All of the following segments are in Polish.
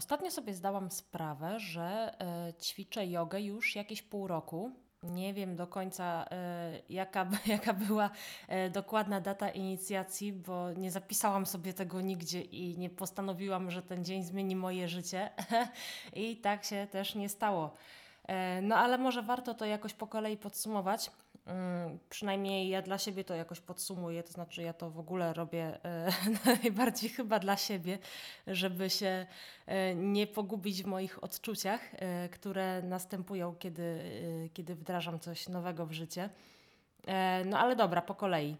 Ostatnio sobie zdałam sprawę, że e, ćwiczę jogę już jakieś pół roku. Nie wiem do końca, e, jaka, jaka była e, dokładna data inicjacji, bo nie zapisałam sobie tego nigdzie i nie postanowiłam, że ten dzień zmieni moje życie. I tak się też nie stało. No ale może warto to jakoś po kolei podsumować. Mm, przynajmniej ja dla siebie to jakoś podsumuję, to znaczy ja to w ogóle robię e, najbardziej chyba dla siebie, żeby się e, nie pogubić w moich odczuciach, e, które następują, kiedy, kiedy wdrażam coś nowego w życie. No ale dobra, po kolei.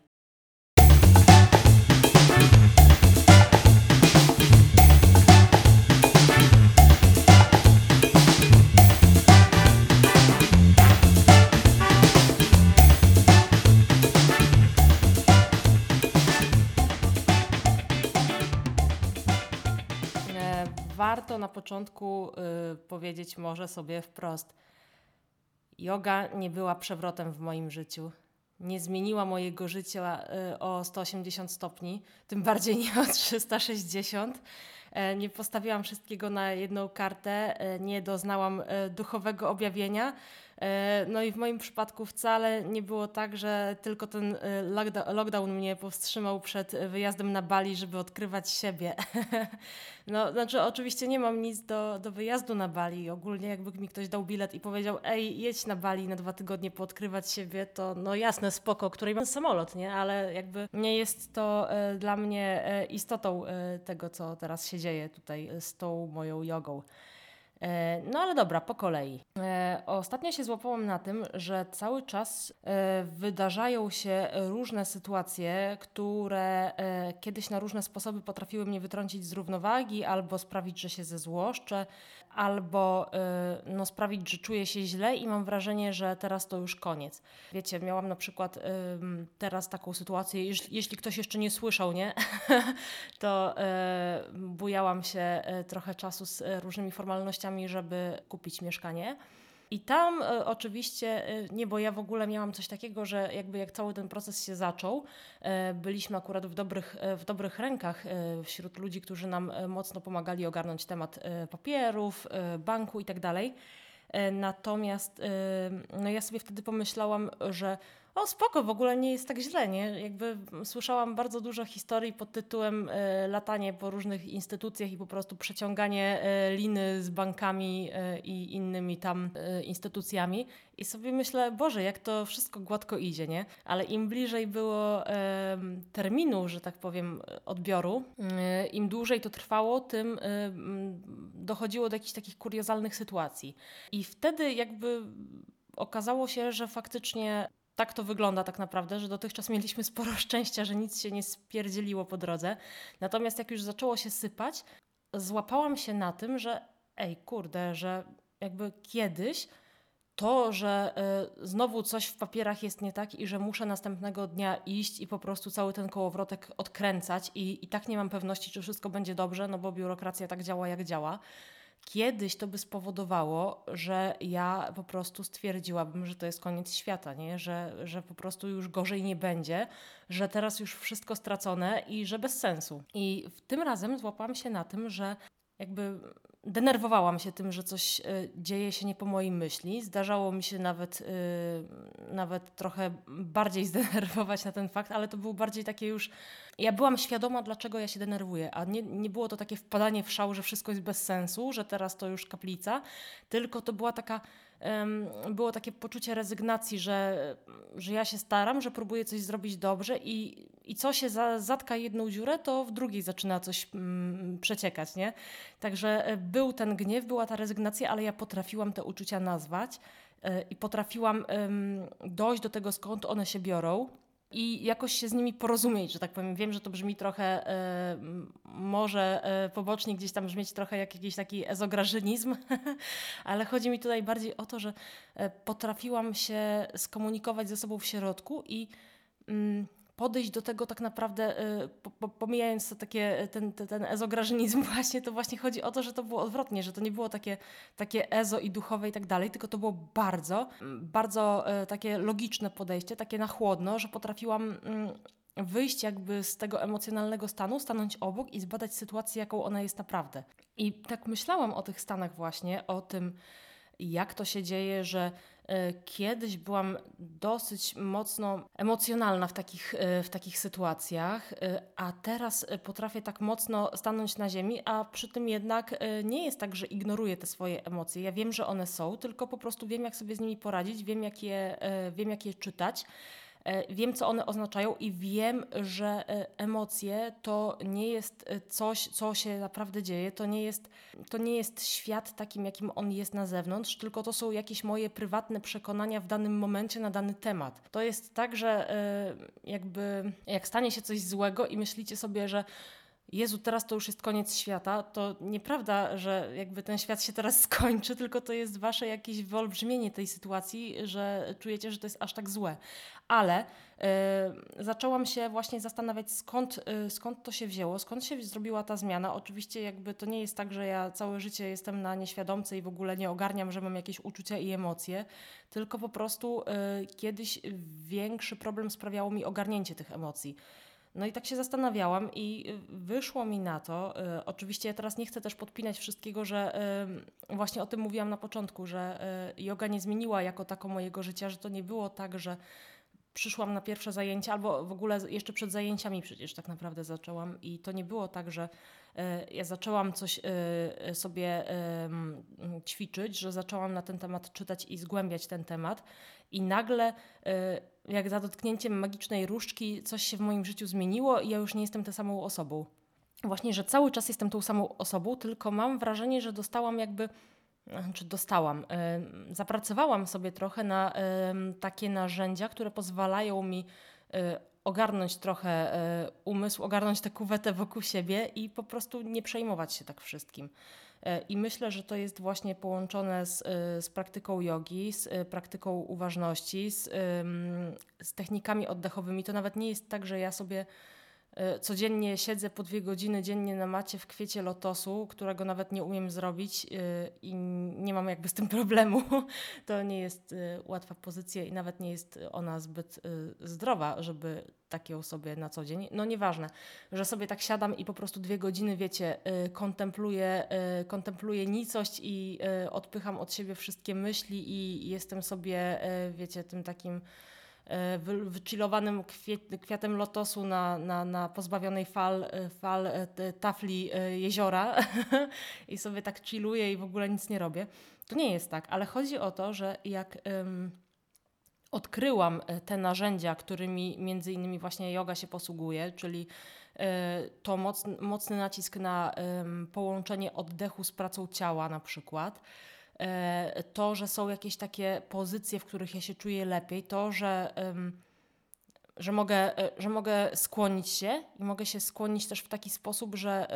Warto na początku y, powiedzieć może sobie wprost: Yoga nie była przewrotem w moim życiu. Nie zmieniła mojego życia y, o 180 stopni, tym bardziej nie o 360. E, nie postawiłam wszystkiego na jedną kartę, e, nie doznałam e, duchowego objawienia no i w moim przypadku wcale nie było tak, że tylko ten e, lockdown mnie powstrzymał przed wyjazdem na Bali, żeby odkrywać siebie. No, znaczy oczywiście nie mam nic do, do wyjazdu na Bali. Ogólnie jakby mi ktoś dał bilet i powiedział, ej, jedź na Bali na dwa tygodnie poodkrywać siebie, to no jasne, spoko, której mam samolot, nie? Ale jakby nie jest to e, dla mnie istotą tego, co teraz się dzieje tutaj z tą moją jogą. E, no ale dobra, po kolei. E, ostatnio się złapałam na tym, że cały czas e, wydarzają się różne sytuacje, które kiedyś na różne sposoby potrafiły mnie wytrącić z równowagi albo sprawić, że się zezłoszczę, albo no, sprawić, że czuję się źle i mam wrażenie, że teraz to już koniec. Wiecie, miałam na przykład teraz taką sytuację, jeśli ktoś jeszcze nie słyszał, nie? to bujałam się trochę czasu z różnymi formalnościami, żeby kupić mieszkanie. I tam e, oczywiście, e, nie, bo ja w ogóle miałam coś takiego, że jakby jak cały ten proces się zaczął, e, byliśmy akurat w dobrych, w dobrych rękach wśród ludzi, którzy nam mocno pomagali ogarnąć temat papierów, banku i tak dalej. Natomiast no ja sobie wtedy pomyślałam, że o spoko, w ogóle nie jest tak źle, nie? Jakby słyszałam bardzo dużo historii pod tytułem e, latanie po różnych instytucjach i po prostu przeciąganie e, liny z bankami e, i innymi tam instytucjami i sobie myślę, Boże, jak to wszystko gładko idzie, nie? Ale im bliżej było terminu, że tak powiem, odbioru, im dłużej to trwało, tym dochodziło do jakichś takich kuriozalnych sytuacji. I wtedy jakby okazało się, że faktycznie tak to wygląda tak naprawdę, że dotychczas mieliśmy sporo szczęścia, że nic się nie spierdzieliło po drodze. Natomiast jak już zaczęło się sypać, złapałam się na tym, że ej, kurde, że jakby kiedyś to, że y, znowu coś w papierach jest nie tak i że muszę następnego dnia iść i po prostu cały ten kołowrotek odkręcać i, i tak nie mam pewności, czy wszystko będzie dobrze, no bo biurokracja tak działa, jak działa Kiedyś to by spowodowało, że ja po prostu stwierdziłabym, że to jest koniec świata, nie? Że, że po prostu już gorzej nie będzie, że teraz już wszystko stracone i że bez sensu. I tym razem złapałam się na tym, że jakby denerwowałam się tym, że coś y, dzieje się nie po mojej myśli. Zdarzało mi się nawet, y, nawet trochę bardziej zdenerwować na ten fakt, ale to było bardziej takie już. Ja byłam świadoma, dlaczego ja się denerwuję, a nie, nie było to takie wpadanie w szał, że wszystko jest bez sensu, że teraz to już kaplica, tylko to była taka było takie poczucie rezygnacji, że, że ja się staram, że próbuję coś zrobić dobrze i, i co się za, zatka jedną dziurę, to w drugiej zaczyna coś mm, przeciekać, nie? Także e, był ten gniew, była ta rezygnacja, ale ja potrafiłam te uczucia nazwać e, i potrafiłam dojść do tego, skąd one się biorą i jakoś się z nimi porozumieć, że tak powiem. Wiem, że to brzmi trochę, e, może e, pobocznie gdzieś tam brzmieć trochę jak jakiś taki ezograżynizm, ale chodzi mi tutaj bardziej o to, że e, potrafiłam się skomunikować ze sobą w środku i mm, podejść do tego tak naprawdę, y, pomijając to takie, ten, ten ezograżynizm właśnie, to właśnie chodzi o to, że to było odwrotnie, że to nie było takie, takie ezo i duchowe i tak dalej, tylko to było bardzo, bardzo y, takie logiczne podejście, takie na chłodno, że potrafiłam mm, wyjść jakby z tego emocjonalnego stanu, stanąć obok i zbadać sytuację, jaką ona jest naprawdę. I tak myślałam o tych stanach właśnie, o tym, jak to się dzieje, że kiedyś byłam dosyć mocno emocjonalna w takich, e, w takich sytuacjach, e, a teraz potrafię tak mocno stanąć na ziemi, a przy tym jednak nie jest tak, że ignoruję te swoje emocje. Ja wiem, że one są, tylko po prostu wiem, jak sobie z nimi poradzić, wiem, jak je, wiem, jak je czytać. E, wiem, co one oznaczają i wiem, że e, emocje to nie jest e, coś, co się naprawdę dzieje, to nie jest, to nie jest świat takim, jakim on jest na zewnątrz, tylko to są jakieś moje prywatne przekonania w danym momencie na dany temat. To jest tak, że jakby jak stanie się coś złego i myślicie sobie, że Jezu, teraz to już jest koniec świata, to nieprawda, że jakby ten świat się teraz skończy, tylko to jest wasze jakieś wyolbrzymienie tej sytuacji, że czujecie, że to jest aż tak złe. Ale y, zaczęłam się właśnie zastanawiać, skąd, y, skąd to się wzięło, skąd się zrobiła ta zmiana. Oczywiście jakby to nie jest tak, że ja całe życie jestem na nieświadomce i w ogóle nie ogarniam, że mam jakieś uczucia i emocje, tylko po prostu y, kiedyś większy problem sprawiało mi ogarnięcie tych emocji. No i tak się zastanawiałam i y, wyszło mi na to, y, oczywiście ja teraz nie chcę też podpinać wszystkiego, że y, właśnie o tym mówiłam na początku, że y, yoga nie zmieniła jako tako mojego życia, że to nie było tak, że przyszłam na pierwsze zajęcia, albo w ogóle jeszcze przed zajęciami przecież tak naprawdę zaczęłam i to nie było tak, że y, ja zaczęłam coś y, sobie ćwiczyć, że zaczęłam na ten temat czytać i zgłębiać ten temat i nagle jak za dotknięciem magicznej różdżki coś się w moim życiu zmieniło i ja już nie jestem tą samą osobą. Właśnie, że cały czas jestem tą samą osobą, tylko mam wrażenie, że dostałam jakby, czy dostałam, zapracowałam sobie trochę na takie narzędzia, które pozwalają mi e, ogarnąć trochę e, umysł, ogarnąć tę kuwetę wokół siebie i po prostu nie przejmować się tak wszystkim. E, I myślę, że to jest właśnie połączone z, e, z praktyką jogi, z e, praktyką uważności, z, z technikami oddechowymi. To nawet nie jest tak, że ja sobie codziennie siedzę po dwie godziny dziennie na macie w kwiecie lotosu, którego nawet nie umiem zrobić i nie mam jakby z tym problemu. To nie jest łatwa pozycja i nawet nie jest ona zbyt zdrowa, żeby takie sobie na co dzień. No nieważne, że sobie tak siadam i po prostu dwie godziny, wiecie, kontempluję, kontempluję nicość i odpycham od siebie wszystkie myśli i jestem sobie, wiecie, tym takim wychillowanym kwiatem lotosu na, na, na pozbawionej fal, fal tafli jeziora i sobie tak chilluję i w ogóle nic nie robię. To nie jest tak, ale chodzi o to, że jak odkryłam e, te narzędzia, którymi między innymi właśnie yoga się posługuje, czyli e, to mocny, mocny nacisk na połączenie oddechu z pracą ciała na przykład. E, to, że są jakieś takie pozycje, w których ja się czuję lepiej, to, że, że, mogę, że mogę skłonić się i mogę się skłonić też w taki sposób, że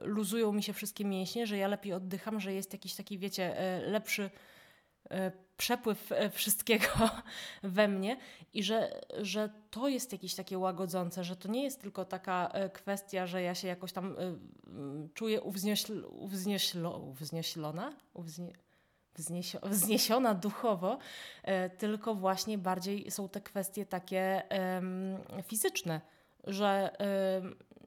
luzują mi się wszystkie mięśnie, że ja lepiej oddycham, że jest jakiś taki, wiecie, lepszy E, przepływ e, wszystkiego we mnie i że, że to jest jakieś takie łagodzące, że to nie jest tylko taka e, kwestia, że ja się jakoś tam czuję uwzniośl, uwznioślo, uwznioślona, Uwznie, wzniesio, wzniesiona duchowo, tylko właśnie bardziej są te kwestie takie fizyczne, że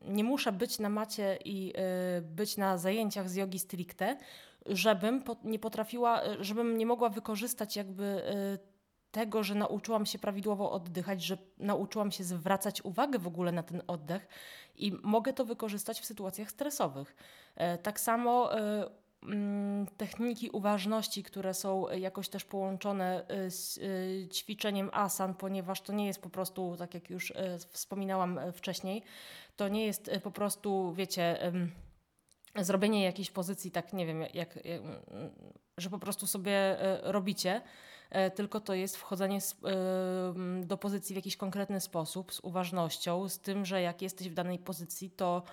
nie muszę być na macie i być na zajęciach z jogi stricte, żebym nie potrafiła, żebym nie mogła wykorzystać jakby y, tego, że nauczyłam się prawidłowo oddychać, że nauczyłam się zwracać uwagę w ogóle na ten oddech i mogę to wykorzystać w sytuacjach stresowych. E, tak samo e, techniki uważności, które są jakoś też połączone e, z ćwiczeniem asan, ponieważ to nie jest po prostu, tak jak już wspominałam wcześniej, to nie jest po prostu, wiecie, zrobienie jakiejś pozycji, tak nie wiem, jak, jak, że po prostu sobie robicie, tylko to jest wchodzenie do pozycji w jakiś konkretny sposób, z uważnością, z tym, że jak jesteś w danej pozycji, to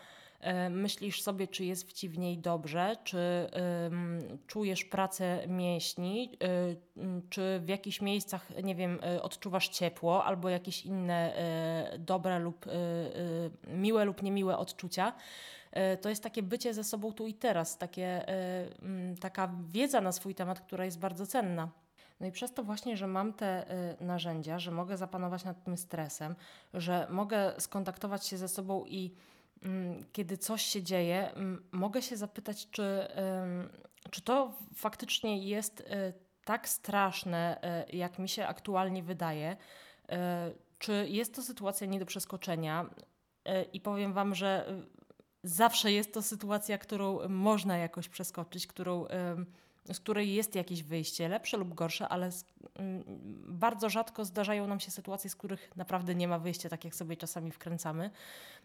myślisz sobie, czy jest ci w niej dobrze, czy czujesz pracę mięśni, czy w jakichś miejscach, nie wiem, odczuwasz ciepło albo jakieś inne dobre lub miłe lub niemiłe odczucia. E, to jest takie bycie ze sobą tu i teraz, takie, e, taka wiedza na swój temat, która jest bardzo cenna. No i przez to właśnie, że mam te narzędzia, że mogę zapanować nad tym stresem, że mogę skontaktować się ze sobą i kiedy coś się dzieje, mm, mogę się zapytać, czy, czy to faktycznie jest y, tak straszne, y, jak mi się aktualnie wydaje, czy jest to sytuacja nie do przeskoczenia. I powiem Wam, że zawsze jest to sytuacja, którą można jakoś przeskoczyć, którą z której jest jakieś wyjście, lepsze lub gorsze, ale z, mm, bardzo rzadko zdarzają nam się sytuacje, z których naprawdę nie ma wyjścia, tak jak sobie czasami wkręcamy.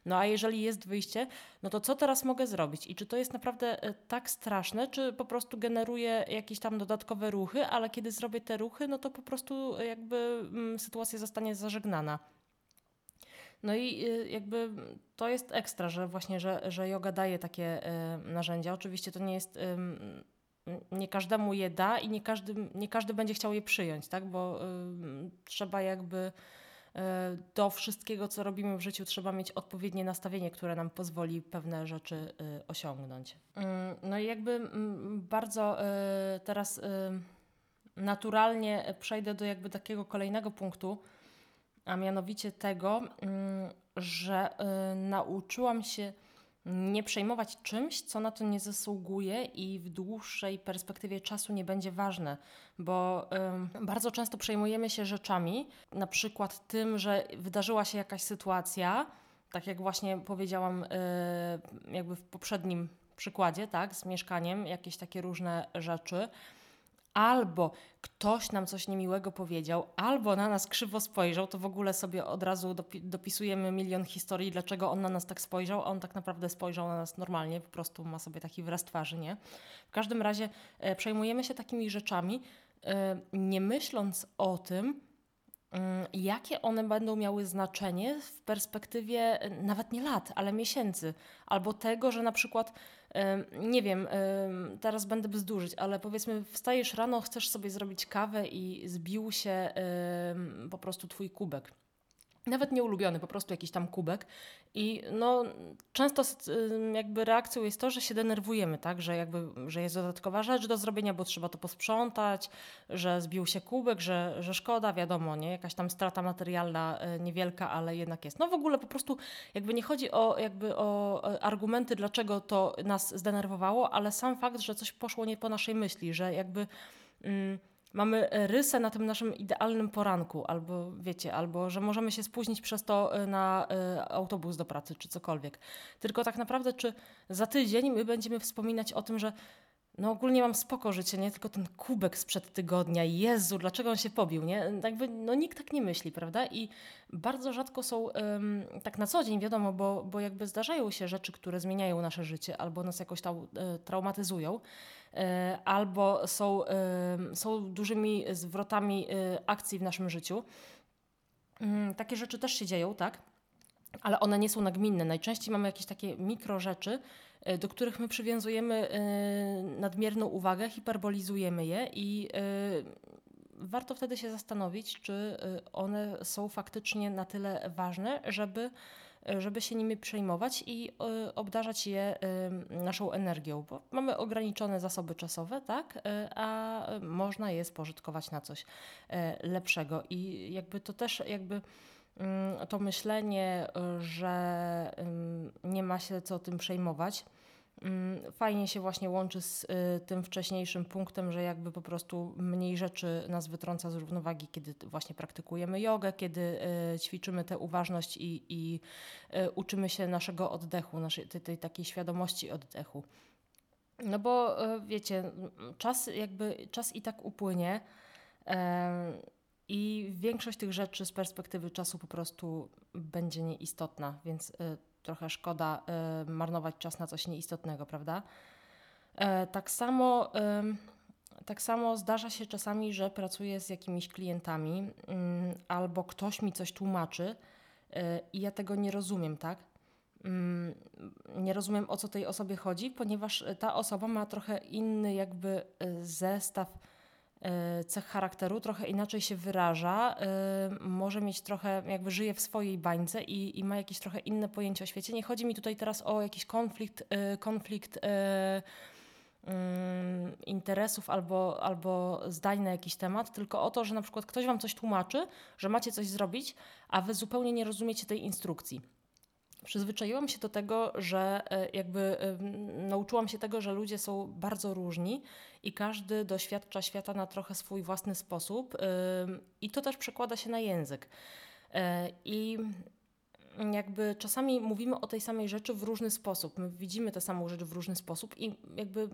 No a jeżeli jest wyjście, no to co teraz mogę zrobić? I czy to jest naprawdę e, tak straszne, czy po prostu generuje jakieś tam dodatkowe ruchy, ale kiedy zrobię te ruchy, no to po prostu jakby mm, sytuacja zostanie zażegnana. No i y, jakby to jest ekstra, że właśnie, że, że yoga daje takie e, narzędzia. Oczywiście to nie jest nie każdemu je da i nie każdy, nie każdy będzie chciał je przyjąć, tak? bo y, trzeba jakby y, do wszystkiego, co robimy w życiu, trzeba mieć odpowiednie nastawienie, które nam pozwoli pewne rzeczy y, osiągnąć. Mm, no i jakby mm, bardzo y, teraz y, naturalnie przejdę do jakby takiego kolejnego punktu, a mianowicie tego, mm, że y, nauczyłam się nie przejmować czymś, co na to nie zasługuje i w dłuższej perspektywie czasu nie będzie ważne, bo y, bardzo często przejmujemy się rzeczami, na przykład tym, że wydarzyła się jakaś sytuacja, tak jak właśnie powiedziałam y, jakby w poprzednim przykładzie, tak, z mieszkaniem, jakieś takie różne rzeczy albo ktoś nam coś niemiłego powiedział, albo na nas krzywo spojrzał, to w ogóle sobie od razu dopi dopisujemy milion historii, dlaczego on na nas tak spojrzał, a on tak naprawdę spojrzał na nas normalnie, po prostu ma sobie taki wyraz twarzy, nie? W każdym razie e, przejmujemy się takimi rzeczami, e, nie myśląc o tym, jakie one będą miały znaczenie w perspektywie e, nawet nie lat, ale miesięcy, albo tego, że na przykład nie wiem, teraz będę bzdurzyć, ale powiedzmy, wstajesz rano, chcesz sobie zrobić kawę i zbił się po prostu twój kubek nawet nieulubiony, po prostu jakiś tam kubek. I no, często jakby reakcją jest to, że się denerwujemy, tak? że, jakby, że jest dodatkowa rzecz do zrobienia, bo trzeba to posprzątać, że zbił się kubek, że, że szkoda, wiadomo, nie? jakaś tam strata materialna e, niewielka, ale jednak jest. No w ogóle po prostu jakby nie chodzi o, jakby o e, argumenty, dlaczego to nas zdenerwowało, ale sam fakt, że coś poszło nie po naszej myśli, że jakby... Mm, mamy rysę na tym naszym idealnym poranku, albo wiecie, albo że możemy się spóźnić przez to y, na y, autobus do pracy, czy cokolwiek. Tylko tak naprawdę, czy za tydzień my będziemy wspominać o tym, że no ogólnie mam spoko życie, nie tylko ten kubek sprzed tygodnia. Jezu, dlaczego on się pobił, nie? Jakby, no nikt tak nie myśli, prawda? I bardzo rzadko są um, tak na co dzień, wiadomo, bo, bo jakby zdarzają się rzeczy, które zmieniają nasze życie albo nas jakoś tam e, traumatyzują, e, albo są, e, są dużymi zwrotami e, akcji w naszym życiu. Mm, takie rzeczy też się dzieją, tak? Ale one nie są nagminne. Najczęściej mamy jakieś takie mikro rzeczy, E, do których my przywiązujemy e, nadmierną uwagę, hiperbolizujemy je i e, warto wtedy się zastanowić, czy one są faktycznie na tyle ważne, żeby, żeby się nimi przejmować i obdarzać je naszą energią, bo mamy ograniczone zasoby czasowe, tak, a można je spożytkować na coś lepszego. I jakby to też jakby to myślenie, że nie ma się co tym przejmować, Mm, fajnie się właśnie łączy z y, tym wcześniejszym punktem, że jakby po prostu mniej rzeczy nas wytrąca z równowagi, kiedy właśnie praktykujemy jogę, kiedy y, ćwiczymy tę uważność i, i y, uczymy się naszego oddechu, naszej tej, tej takiej świadomości oddechu. No bo wiecie, czas jakby, czas i tak upłynie i większość tych rzeczy z perspektywy czasu po prostu będzie nieistotna, więc trochę szkoda y, marnować czas na coś nieistotnego, prawda? E, tak samo, tak samo zdarza się czasami, że pracuję z jakimiś klientami mm, albo ktoś mi coś tłumaczy e, i ja tego nie rozumiem, tak? Mm, nie rozumiem o co tej osobie chodzi, ponieważ ta osoba ma trochę inny jakby e, zestaw cech charakteru, trochę inaczej się wyraża, e, może mieć trochę, jakby żyje w swojej bańce i, i ma jakieś trochę inne pojęcie o świecie. Nie chodzi mi tutaj teraz o jakiś konflikt, e, konflikt mm, interesów albo, albo zdań na jakiś temat, tylko o to, że na przykład ktoś wam coś tłumaczy, że macie coś zrobić, a wy zupełnie nie rozumiecie tej instrukcji. Przyzwyczaiłam się do tego, że e, jakby nauczyłam się tego, że ludzie są bardzo różni i każdy doświadcza świata na trochę swój własny sposób i to też przekłada się na język. E, I jakby czasami mówimy o tej samej rzeczy w różny sposób. My widzimy tę samą rzecz w różny sposób i jakby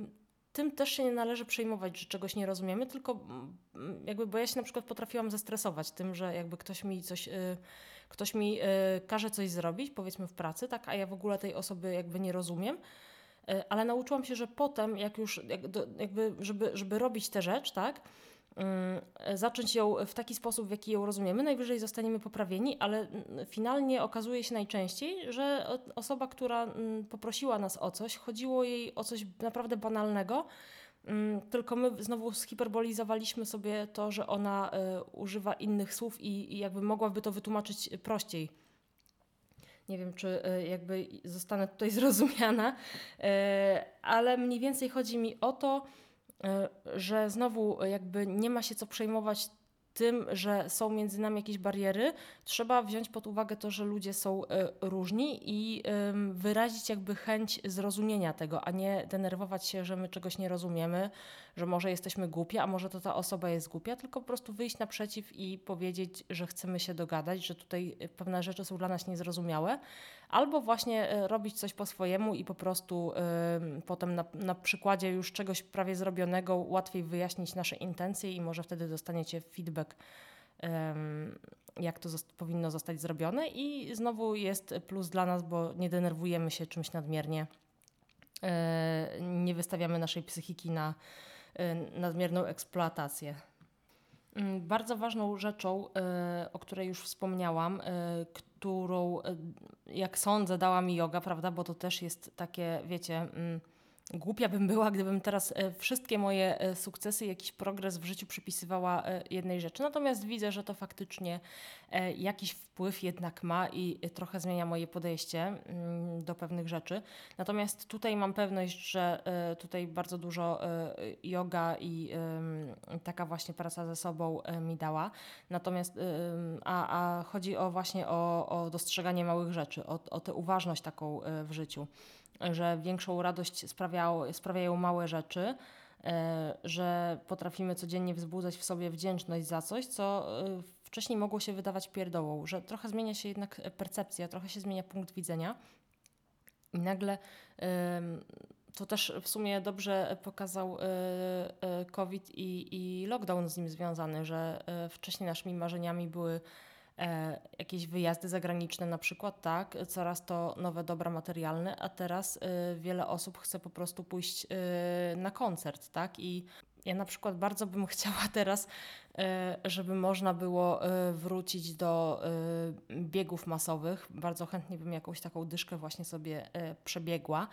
tym też się nie należy przejmować, że czegoś nie rozumiemy, tylko mm, jakby, bo ja się na przykład potrafiłam zestresować tym, że jakby ktoś mi coś, y, ktoś mi y, każe coś zrobić, powiedzmy w pracy, tak, a ja w ogóle tej osoby jakby nie rozumiem, y, ale nauczyłam się, że potem, jak już, jakby, żeby, żeby robić tę rzecz, tak, Y, zacząć ją w taki sposób, w jaki ją rozumiemy. Najwyżej zostaniemy poprawieni, ale finalnie okazuje się najczęściej, że osoba, która poprosiła nas o coś, chodziło jej o coś naprawdę banalnego, tylko my znowu zhiperbolizowaliśmy sobie to, że ona y, używa innych słów i, jakby mogłaby to wytłumaczyć prościej. Nie wiem, czy y, jakby zostanę tutaj zrozumiana, ale mniej więcej chodzi mi o to, że znowu jakby nie ma się co przejmować tym, że są między nami jakieś bariery, trzeba wziąć pod uwagę to, że ludzie są e, różni i wyrazić jakby chęć zrozumienia tego, a nie denerwować się, że my czegoś nie rozumiemy, że może jesteśmy głupie, a może to ta osoba jest głupia, tylko po prostu wyjść naprzeciw i powiedzieć, że chcemy się dogadać, że tutaj pewne rzeczy są dla nas niezrozumiałe, albo właśnie e, robić coś po swojemu i po prostu y, potem na, na przykładzie już czegoś prawie zrobionego łatwiej wyjaśnić nasze intencje i może wtedy dostaniecie feedback jak to powinno zostać zrobione i znowu jest plus dla nas, bo nie denerwujemy się czymś nadmiernie, e, nie wystawiamy naszej psychiki na nadmierną eksploatację. Mm, bardzo ważną rzeczą, o której już wspomniałam, którą, e, jak sądzę, dała mi yoga, prawda? Bo to też jest takie, wiecie, mm, głupia bym była, gdybym teraz e, wszystkie moje e, sukcesy, jakiś progres w życiu przypisywała jednej rzeczy. Natomiast widzę, że to faktycznie jakiś wpływ jednak ma i trochę zmienia moje podejście mm, do pewnych rzeczy. Natomiast tutaj mam pewność, że tutaj bardzo dużo yoga i taka właśnie praca ze sobą mi dała. Natomiast, a, a chodzi o właśnie o, o dostrzeganie małych rzeczy, o, o tę uważność taką e, w życiu, że większą radość sprawiają, sprawiają małe rzeczy, e, że potrafimy codziennie wzbudzać w sobie wdzięczność za coś, co e, wcześniej mogło się wydawać pierdołą, że trochę zmienia się jednak percepcja, trochę się zmienia punkt widzenia. I nagle to też w sumie dobrze pokazał COVID i, i lockdown z nim związany, że wcześniej naszymi marzeniami były e, jakieś wyjazdy zagraniczne na przykład, tak, coraz to nowe dobra materialne, a teraz e, wiele osób chce po prostu pójść e, na koncert, tak, i ja na przykład bardzo bym chciała teraz E, żeby można było e, wrócić do e, biegów masowych. Bardzo chętnie bym jakąś taką dyszkę właśnie sobie przebiegła.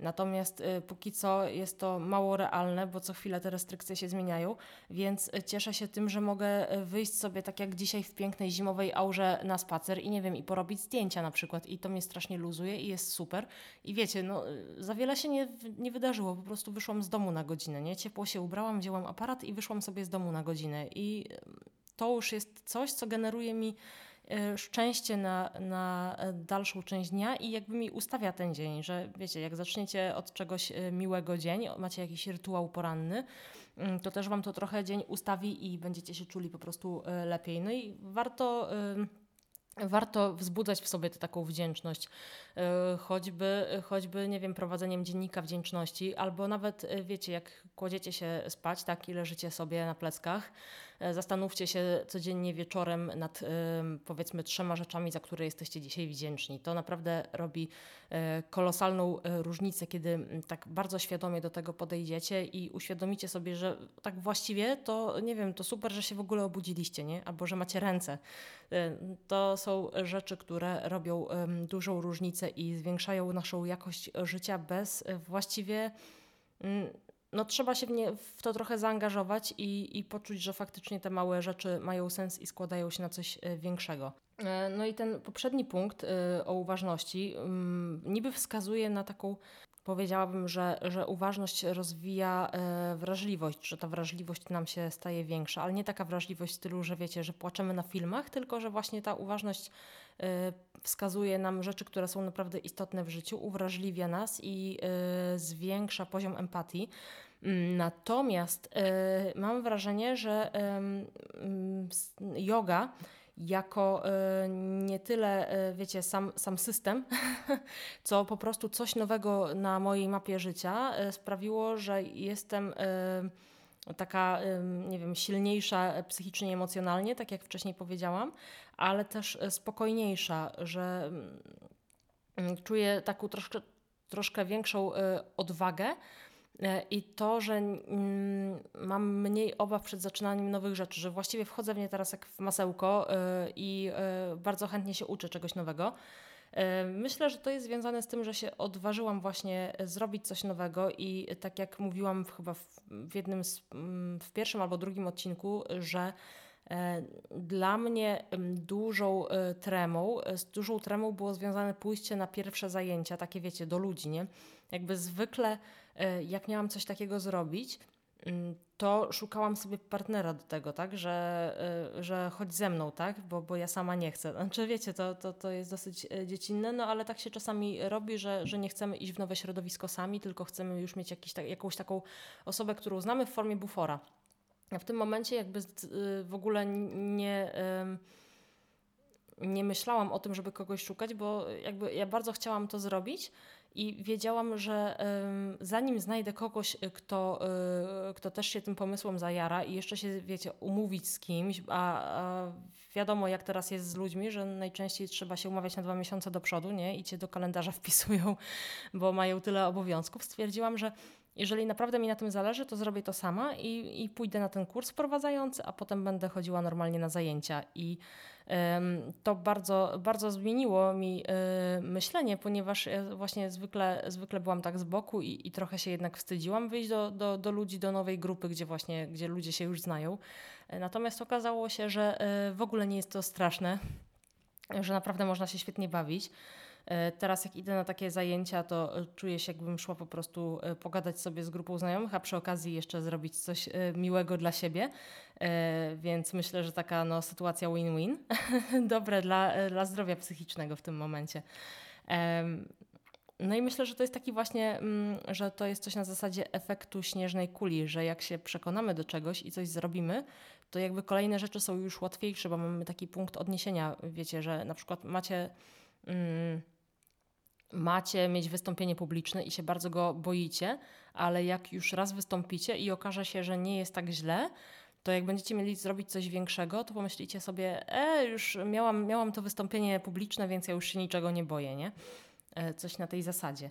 Natomiast póki co jest to mało realne, bo co chwilę te restrykcje się zmieniają, więc cieszę się tym, że mogę wyjść sobie tak jak dzisiaj w pięknej zimowej aurze na spacer i nie wiem, i porobić zdjęcia na przykład i to mnie strasznie luzuje i jest super. I wiecie, no za wiele się nie, nie wydarzyło, po prostu wyszłam z domu na godzinę, nie? Ciepło się ubrałam, wzięłam aparat i wyszłam sobie z domu na godzinę i i to już jest coś, co generuje mi e, szczęście na, na dalszą część dnia i jakby mi ustawia ten dzień, że wiecie, jak zaczniecie od czegoś e, miłego dzień, macie jakiś rytuał poranny, mm, to też Wam to trochę dzień ustawi i będziecie się czuli po prostu e, lepiej. No i warto warto wzbudzać w sobie tę taką wdzięczność, choćby, choćby, nie wiem, prowadzeniem dziennika wdzięczności, albo nawet, wiecie, jak kładziecie się spać, tak, i leżycie sobie na pleckach, E, zastanówcie się codziennie wieczorem nad powiedzmy trzema rzeczami, za które jesteście dzisiaj wdzięczni. To naprawdę robi e, kolosalną e, różnicę, kiedy tak bardzo świadomie do tego podejdziecie i uświadomicie sobie, że tak właściwie to nie wiem, to super, że się w ogóle obudziliście, nie? Albo że macie ręce. To są rzeczy, które robią dużą różnicę i zwiększają naszą jakość życia bez właściwie no, trzeba się w, nie, w, to trochę zaangażować i, i poczuć, że faktycznie te małe rzeczy mają sens i składają się na coś e, większego. E, no i ten poprzedni punkt e, o uważności mm, niby wskazuje na taką powiedziałabym, że, że uważność rozwija e, wrażliwość, że ta wrażliwość nam się staje większa, ale nie taka wrażliwość w stylu, że wiecie, że płaczemy na filmach, tylko że właśnie ta uważność e, wskazuje nam rzeczy, które są naprawdę istotne w życiu, uwrażliwia nas i e, zwiększa poziom empatii. Mm, natomiast mam wrażenie, że yoga jako e, nie tyle, e, wiecie, sam, sam system, co po prostu coś nowego na mojej mapie życia e, sprawiło, że jestem taka, nie wiem, silniejsza psychicznie, emocjonalnie, tak jak wcześniej powiedziałam, ale też spokojniejsza, że mm, czuję taką troszkę, troszkę większą odwagę i to, że mm, mam mniej obaw przed zaczynaniem nowych rzeczy, że właściwie wchodzę w nie teraz jak w masełko e, i e, bardzo chętnie się uczę czegoś nowego. Myślę, że to jest związane z tym, że się odważyłam właśnie zrobić coś nowego i tak jak mówiłam chyba w, w jednym, z, mm, w pierwszym albo drugim odcinku, że dla mnie dużą tremą, z dużą tremą było związane pójście na pierwsze zajęcia, takie wiecie, do ludzi, nie? Jakby zwykle E, jak miałam coś takiego zrobić, mm, to szukałam sobie partnera do tego, tak, że, e, że chodź ze mną, tak, bo, bo ja sama nie chcę. Znaczy wiecie, to, to, to jest dosyć e, dziecinne, no ale tak się czasami robi, że, że nie chcemy iść w nowe środowisko sami, tylko chcemy już mieć jakiś, tak, jakąś taką osobę, którą znamy w formie bufora. W tym momencie jakby w ogóle nie nie myślałam o tym, żeby kogoś szukać, bo jakby ja bardzo chciałam to zrobić, i wiedziałam, że zanim znajdę kogoś, y, kto, y, kto też się tym pomysłem zajara i jeszcze się, wiecie, umówić z kimś, a, a wiadomo jak teraz jest z ludźmi, że najczęściej trzeba się umawiać na dwa miesiące do przodu, nie? I cię do kalendarza wpisują, bo mają tyle obowiązków. Stwierdziłam, że jeżeli naprawdę mi na tym zależy, to zrobię to sama i, i pójdę na ten kurs wprowadzający, a potem będę chodziła normalnie na zajęcia. I to bardzo, bardzo zmieniło mi e, myślenie, ponieważ ja właśnie zwykle, zwykle byłam tak z boku i, i trochę się jednak wstydziłam wyjść do, do, do ludzi, do nowej grupy, gdzie właśnie, gdzie ludzie się już znają. E, natomiast okazało się, że e, w ogóle nie jest to straszne, że naprawdę można się świetnie bawić. E, teraz jak idę na takie zajęcia, to e, czuję się jakbym szła po prostu e, pogadać sobie z grupą znajomych, a przy okazji jeszcze zrobić coś miłego dla siebie. Więc myślę, że taka no, sytuacja win-win. Dobre dla, dla zdrowia psychicznego w tym momencie. No i myślę, że to jest taki właśnie, mm, że to jest coś na zasadzie efektu śnieżnej kuli, że jak się przekonamy do czegoś i coś zrobimy, to jakby kolejne rzeczy są już łatwiejsze, bo mamy taki punkt odniesienia. Wiecie, że na przykład macie. Mm, macie mieć wystąpienie publiczne i się bardzo go boicie, ale jak już raz wystąpicie i okaże się, że nie jest tak źle, to jak będziecie mieli zrobić coś większego, to pomyślicie sobie, e, już miałam, miałam to wystąpienie publiczne, więc ja już się niczego nie boję, nie? E, coś na tej zasadzie.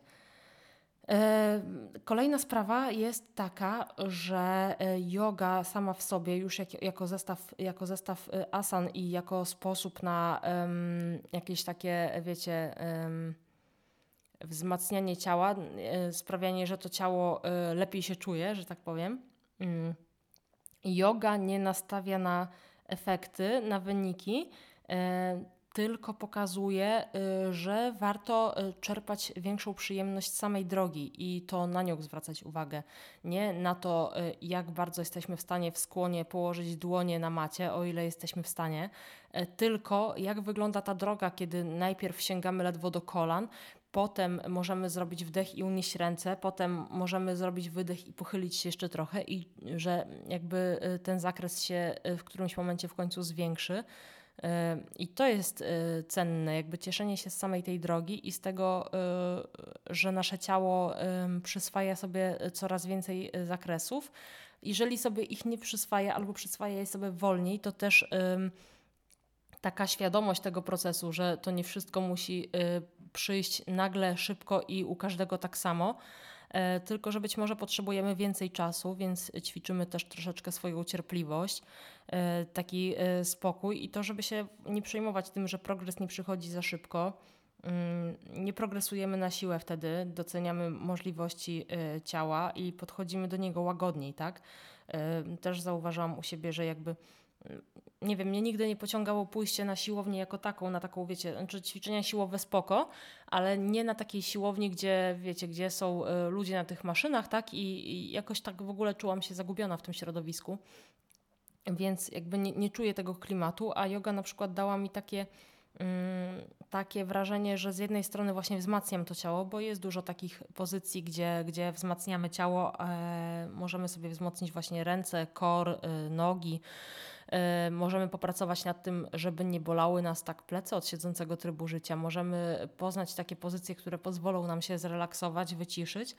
E, kolejna sprawa jest taka, że e, yoga sama w sobie, już jak, jako, zestaw, jako zestaw asan i jako sposób na um, jakieś takie, wiecie, um, wzmacnianie ciała, e, sprawianie, że to ciało e, lepiej się czuje, że tak powiem. Mm. Yoga nie nastawia na efekty, na wyniki, e, tylko pokazuje, że warto czerpać większą przyjemność samej drogi i to na nią zwracać uwagę. Nie na to, jak bardzo jesteśmy w stanie w skłonie położyć dłonie na macie, o ile jesteśmy w stanie, tylko jak wygląda ta droga, kiedy najpierw sięgamy ledwo do kolan, Potem możemy zrobić wdech i unieść ręce, potem możemy zrobić wydech i pochylić się jeszcze trochę, i że jakby y, ten zakres się y, w którymś momencie w końcu zwiększy. Y, I to jest cenne, jakby cieszenie się z samej tej drogi i z tego, że nasze ciało przyswaja sobie coraz więcej zakresów. Jeżeli sobie ich nie przyswaja albo przyswaja je sobie wolniej, to też taka świadomość tego procesu, że to nie wszystko musi przyjść nagle, szybko i u każdego tak samo. E, tylko, że być może potrzebujemy więcej czasu, więc ćwiczymy też troszeczkę swoją cierpliwość, e, taki e, spokój i to, żeby się nie przejmować tym, że progres nie przychodzi za szybko. Mm, nie progresujemy na siłę wtedy, doceniamy możliwości ciała i podchodzimy do niego łagodniej, tak? Też zauważam u siebie, że jakby nie wiem, mnie nigdy nie pociągało pójście na siłownię jako taką, na taką, wiecie, znaczy ćwiczenia siłowe spoko, ale nie na takiej siłowni, gdzie, wiecie, gdzie są y, ludzie na tych maszynach, tak? I, I, jakoś tak w ogóle czułam się zagubiona w tym środowisku. Więc jakby nie, nie czuję tego klimatu, a yoga na przykład dała mi takie Mm, takie wrażenie, że z jednej strony właśnie wzmacniam to ciało, bo jest dużo takich pozycji, gdzie, gdzie wzmacniamy ciało, e, możemy sobie wzmocnić właśnie ręce, kor, e, nogi. E, możemy popracować nad tym, żeby nie bolały nas tak plecy od siedzącego trybu życia. Możemy poznać takie pozycje, które pozwolą nam się zrelaksować, wyciszyć.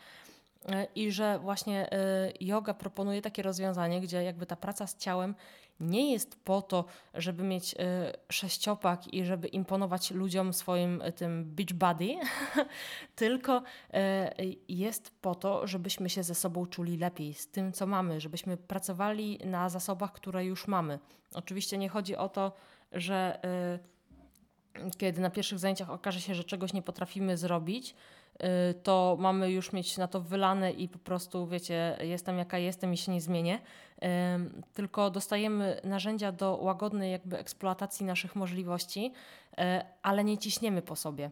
E, I że właśnie e, yoga proponuje takie rozwiązanie, gdzie jakby ta praca z ciałem nie jest po to, żeby mieć e, sześciopak i żeby imponować ludziom swoim tym beach body, tylko jest po to, żebyśmy się ze sobą czuli lepiej, z tym, co mamy, żebyśmy pracowali na zasobach, które już mamy. Oczywiście nie chodzi o to, że kiedy na pierwszych zajęciach okaże się, że czegoś nie potrafimy zrobić, to mamy już mieć na to wylane i po prostu, wiecie, jestem jaka jestem i się nie zmienię. Tylko dostajemy narzędzia do łagodnej jakby eksploatacji naszych możliwości, y, ale nie ciśniemy po sobie.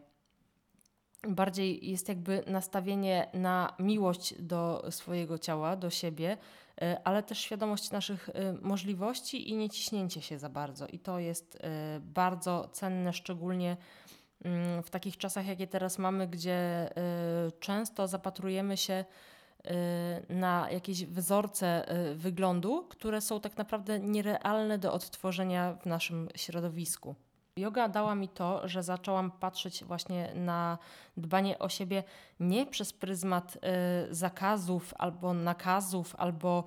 Bardziej jest jakby nastawienie na miłość do swojego ciała, do siebie, y, ale też świadomość naszych możliwości i nie ciśnięcie się za bardzo. I to jest bardzo cenne, szczególnie w takich czasach, jakie teraz mamy, gdzie y, często zapatrujemy się y, na jakieś wzorce y, wyglądu, które są tak naprawdę nierealne do odtworzenia w naszym środowisku. Yoga dała mi to, że zaczęłam patrzeć właśnie na dbanie o siebie nie przez pryzmat y, zakazów albo nakazów, albo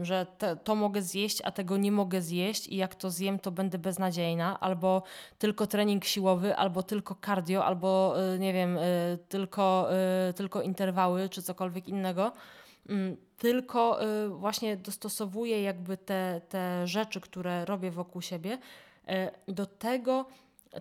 y, że te, to mogę zjeść, a tego nie mogę zjeść i jak to zjem, to będę beznadziejna, albo tylko trening siłowy, albo tylko cardio, albo y, nie wiem, y, tylko, y, tylko interwały czy cokolwiek innego. Mm, tylko y, właśnie dostosowuję jakby te, te rzeczy, które robię wokół siebie do tego,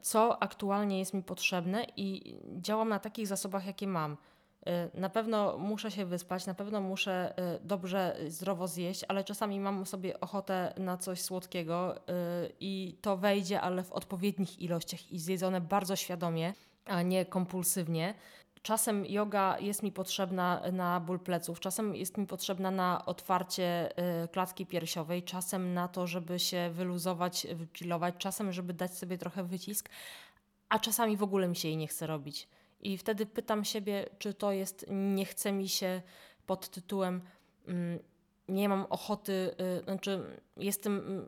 co aktualnie jest mi potrzebne i działam na takich zasobach, jakie mam. E, na pewno muszę się wyspać, na pewno muszę e, dobrze, zdrowo zjeść, ale czasami mam sobie ochotę na coś słodkiego i to wejdzie, ale w odpowiednich ilościach i zjedzone bardzo świadomie, a nie kompulsywnie. Czasem yoga jest mi potrzebna na ból pleców, czasem jest mi potrzebna na otwarcie y, klatki piersiowej, czasem na to, żeby się wyluzować, wychillować, czasem, żeby dać sobie trochę wycisk, a czasami w ogóle mi się jej nie chce robić. I wtedy pytam siebie, czy to jest nie chce mi się pod tytułem mm, nie mam ochoty, y, znaczy jestem, mm,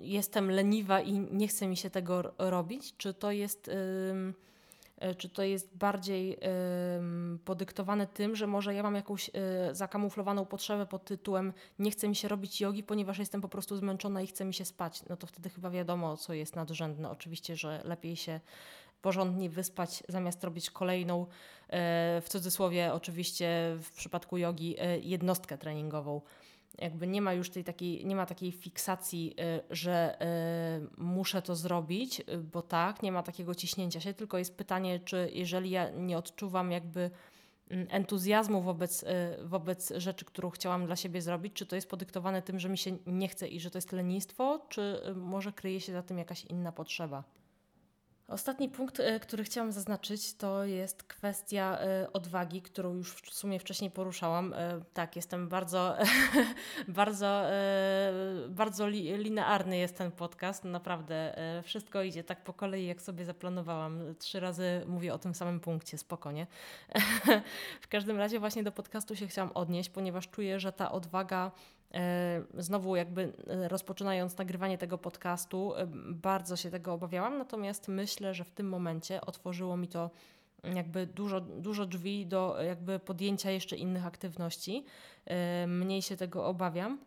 jestem leniwa i nie chce mi się tego robić, czy to jest E, czy to jest bardziej podyktowane tym, że może ja mam jakąś e, zakamuflowaną potrzebę pod tytułem nie chce mi się robić jogi, ponieważ jestem po prostu zmęczona i chce mi się spać. No to wtedy chyba wiadomo, co jest nadrzędne. Oczywiście, że lepiej się porządnie wyspać, zamiast robić kolejną, e, w cudzysłowie oczywiście w przypadku jogi, jednostkę treningową jakby nie ma już tej takiej, nie ma takiej fiksacji, y, że y, muszę to zrobić, y, bo tak, nie ma takiego ciśnięcia się, tylko jest pytanie, czy jeżeli ja nie odczuwam jakby mm, entuzjazmu wobec, wobec rzeczy, którą chciałam dla siebie zrobić, czy to jest podyktowane tym, że mi się nie chce i że to jest lenistwo, czy może kryje się za tym jakaś inna potrzeba. Ostatni punkt, e, który chciałam zaznaczyć, to jest kwestia e, odwagi, którą już w sumie wcześniej poruszałam. E, tak, jestem bardzo, bardzo, bardzo linearny jest ten podcast. Naprawdę wszystko idzie tak po kolei, jak sobie zaplanowałam. Trzy razy mówię o tym samym punkcie, spokojnie. w każdym razie właśnie do podcastu się chciałam odnieść, ponieważ czuję, że ta odwaga znowu, jakby e, rozpoczynając nagrywanie tego podcastu, e, bardzo się tego obawiałam, natomiast myślę, że w tym momencie otworzyło mi to jakby dużo, dużo drzwi do jakby podjęcia jeszcze innych aktywności. Mniej się tego obawiam.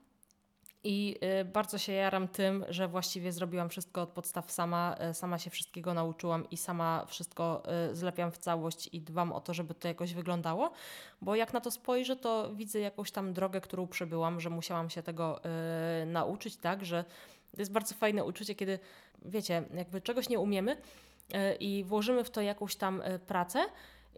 I y, bardzo się jaram tym, że właściwie zrobiłam wszystko od podstaw sama, y, sama się wszystkiego nauczyłam i sama wszystko y, zlepiam w całość i dbam o to, żeby to jakoś wyglądało, bo jak na to spojrzę, to widzę jakąś tam drogę, którą przebyłam, że musiałam się tego nauczyć, tak, że to jest bardzo fajne uczucie, kiedy wiecie, jakby czegoś nie umiemy i włożymy w to jakąś tam pracę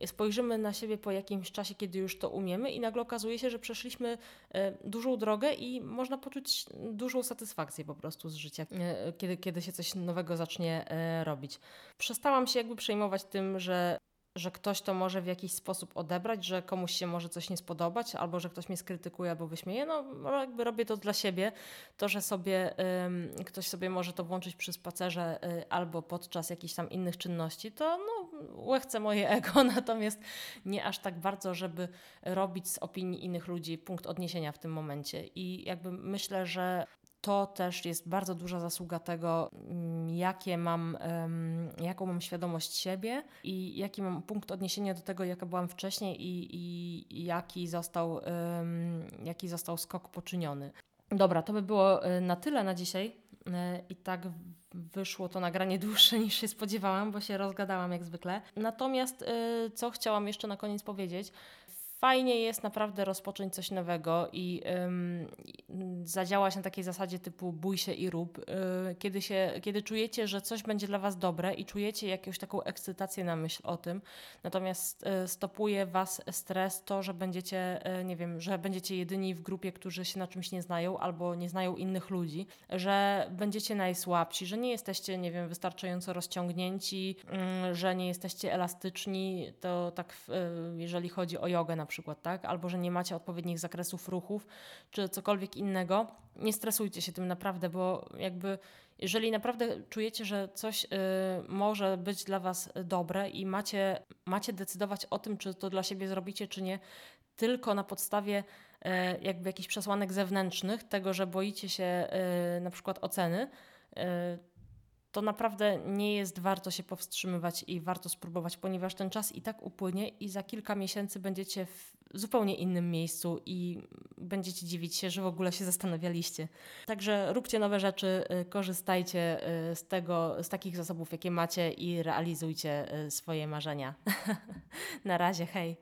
spojrzymy na siebie po jakimś czasie, kiedy już to umiemy, i nagle okazuje się, że przeszliśmy e, dużą drogę i można poczuć dużą satysfakcję po prostu z życia, e, kiedy, kiedy się coś nowego zacznie e, robić. Przestałam się jakby przejmować tym, że że ktoś to może w jakiś sposób odebrać, że komuś się może coś nie spodobać, albo że ktoś mnie skrytykuje albo wyśmieje. No, no jakby robię to dla siebie. To, że sobie ktoś sobie może to włączyć przy spacerze y, albo podczas jakichś tam innych czynności, to no, łechce moje ego, natomiast nie aż tak bardzo, żeby robić z opinii innych ludzi punkt odniesienia w tym momencie. I jakby myślę, że to też jest bardzo duża zasługa tego, mm, jakie mam, jaką mam świadomość siebie i jaki mam punkt odniesienia do tego, jaka byłam wcześniej i, i jaki, został, jaki został skok poczyniony. Dobra, to by było y, na tyle na dzisiaj. Y, I tak wyszło to nagranie dłuższe niż się spodziewałam, bo się rozgadałam jak zwykle. Natomiast y, co chciałam jeszcze na koniec powiedzieć, fajnie jest naprawdę rozpocząć coś nowego i ym, zadziałać na takiej zasadzie typu bój się i rób. Yy, kiedy, się, kiedy czujecie, że coś będzie dla Was dobre i czujecie jakąś taką ekscytację na myśl o tym, natomiast yy, stopuje Was stres, to, że będziecie, yy, nie wiem, że będziecie jedyni w grupie, którzy się na czymś nie znają albo nie znają innych ludzi, że będziecie najsłabsi, że nie jesteście, nie wiem, wystarczająco rozciągnięci, yy, że nie jesteście elastyczni, to tak, yy, jeżeli chodzi o jogę na przykład, tak? Albo że nie macie odpowiednich zakresów ruchów, czy cokolwiek innego, nie stresujcie się tym naprawdę, bo jakby jeżeli naprawdę czujecie, że coś y, może być dla Was dobre i macie, macie decydować o tym, czy to dla siebie zrobicie, czy nie, tylko na podstawie y, jakby jakichś przesłanek zewnętrznych, tego, że boicie się y, na przykład oceny, y, to naprawdę nie jest warto się powstrzymywać i warto spróbować, ponieważ ten czas i tak upłynie i za kilka miesięcy będziecie w zupełnie innym miejscu i będziecie dziwić się, że w ogóle się zastanawialiście. Także róbcie nowe rzeczy, y, korzystajcie y, z tego, z takich zasobów, jakie macie i realizujcie y, swoje marzenia. Na razie, hej.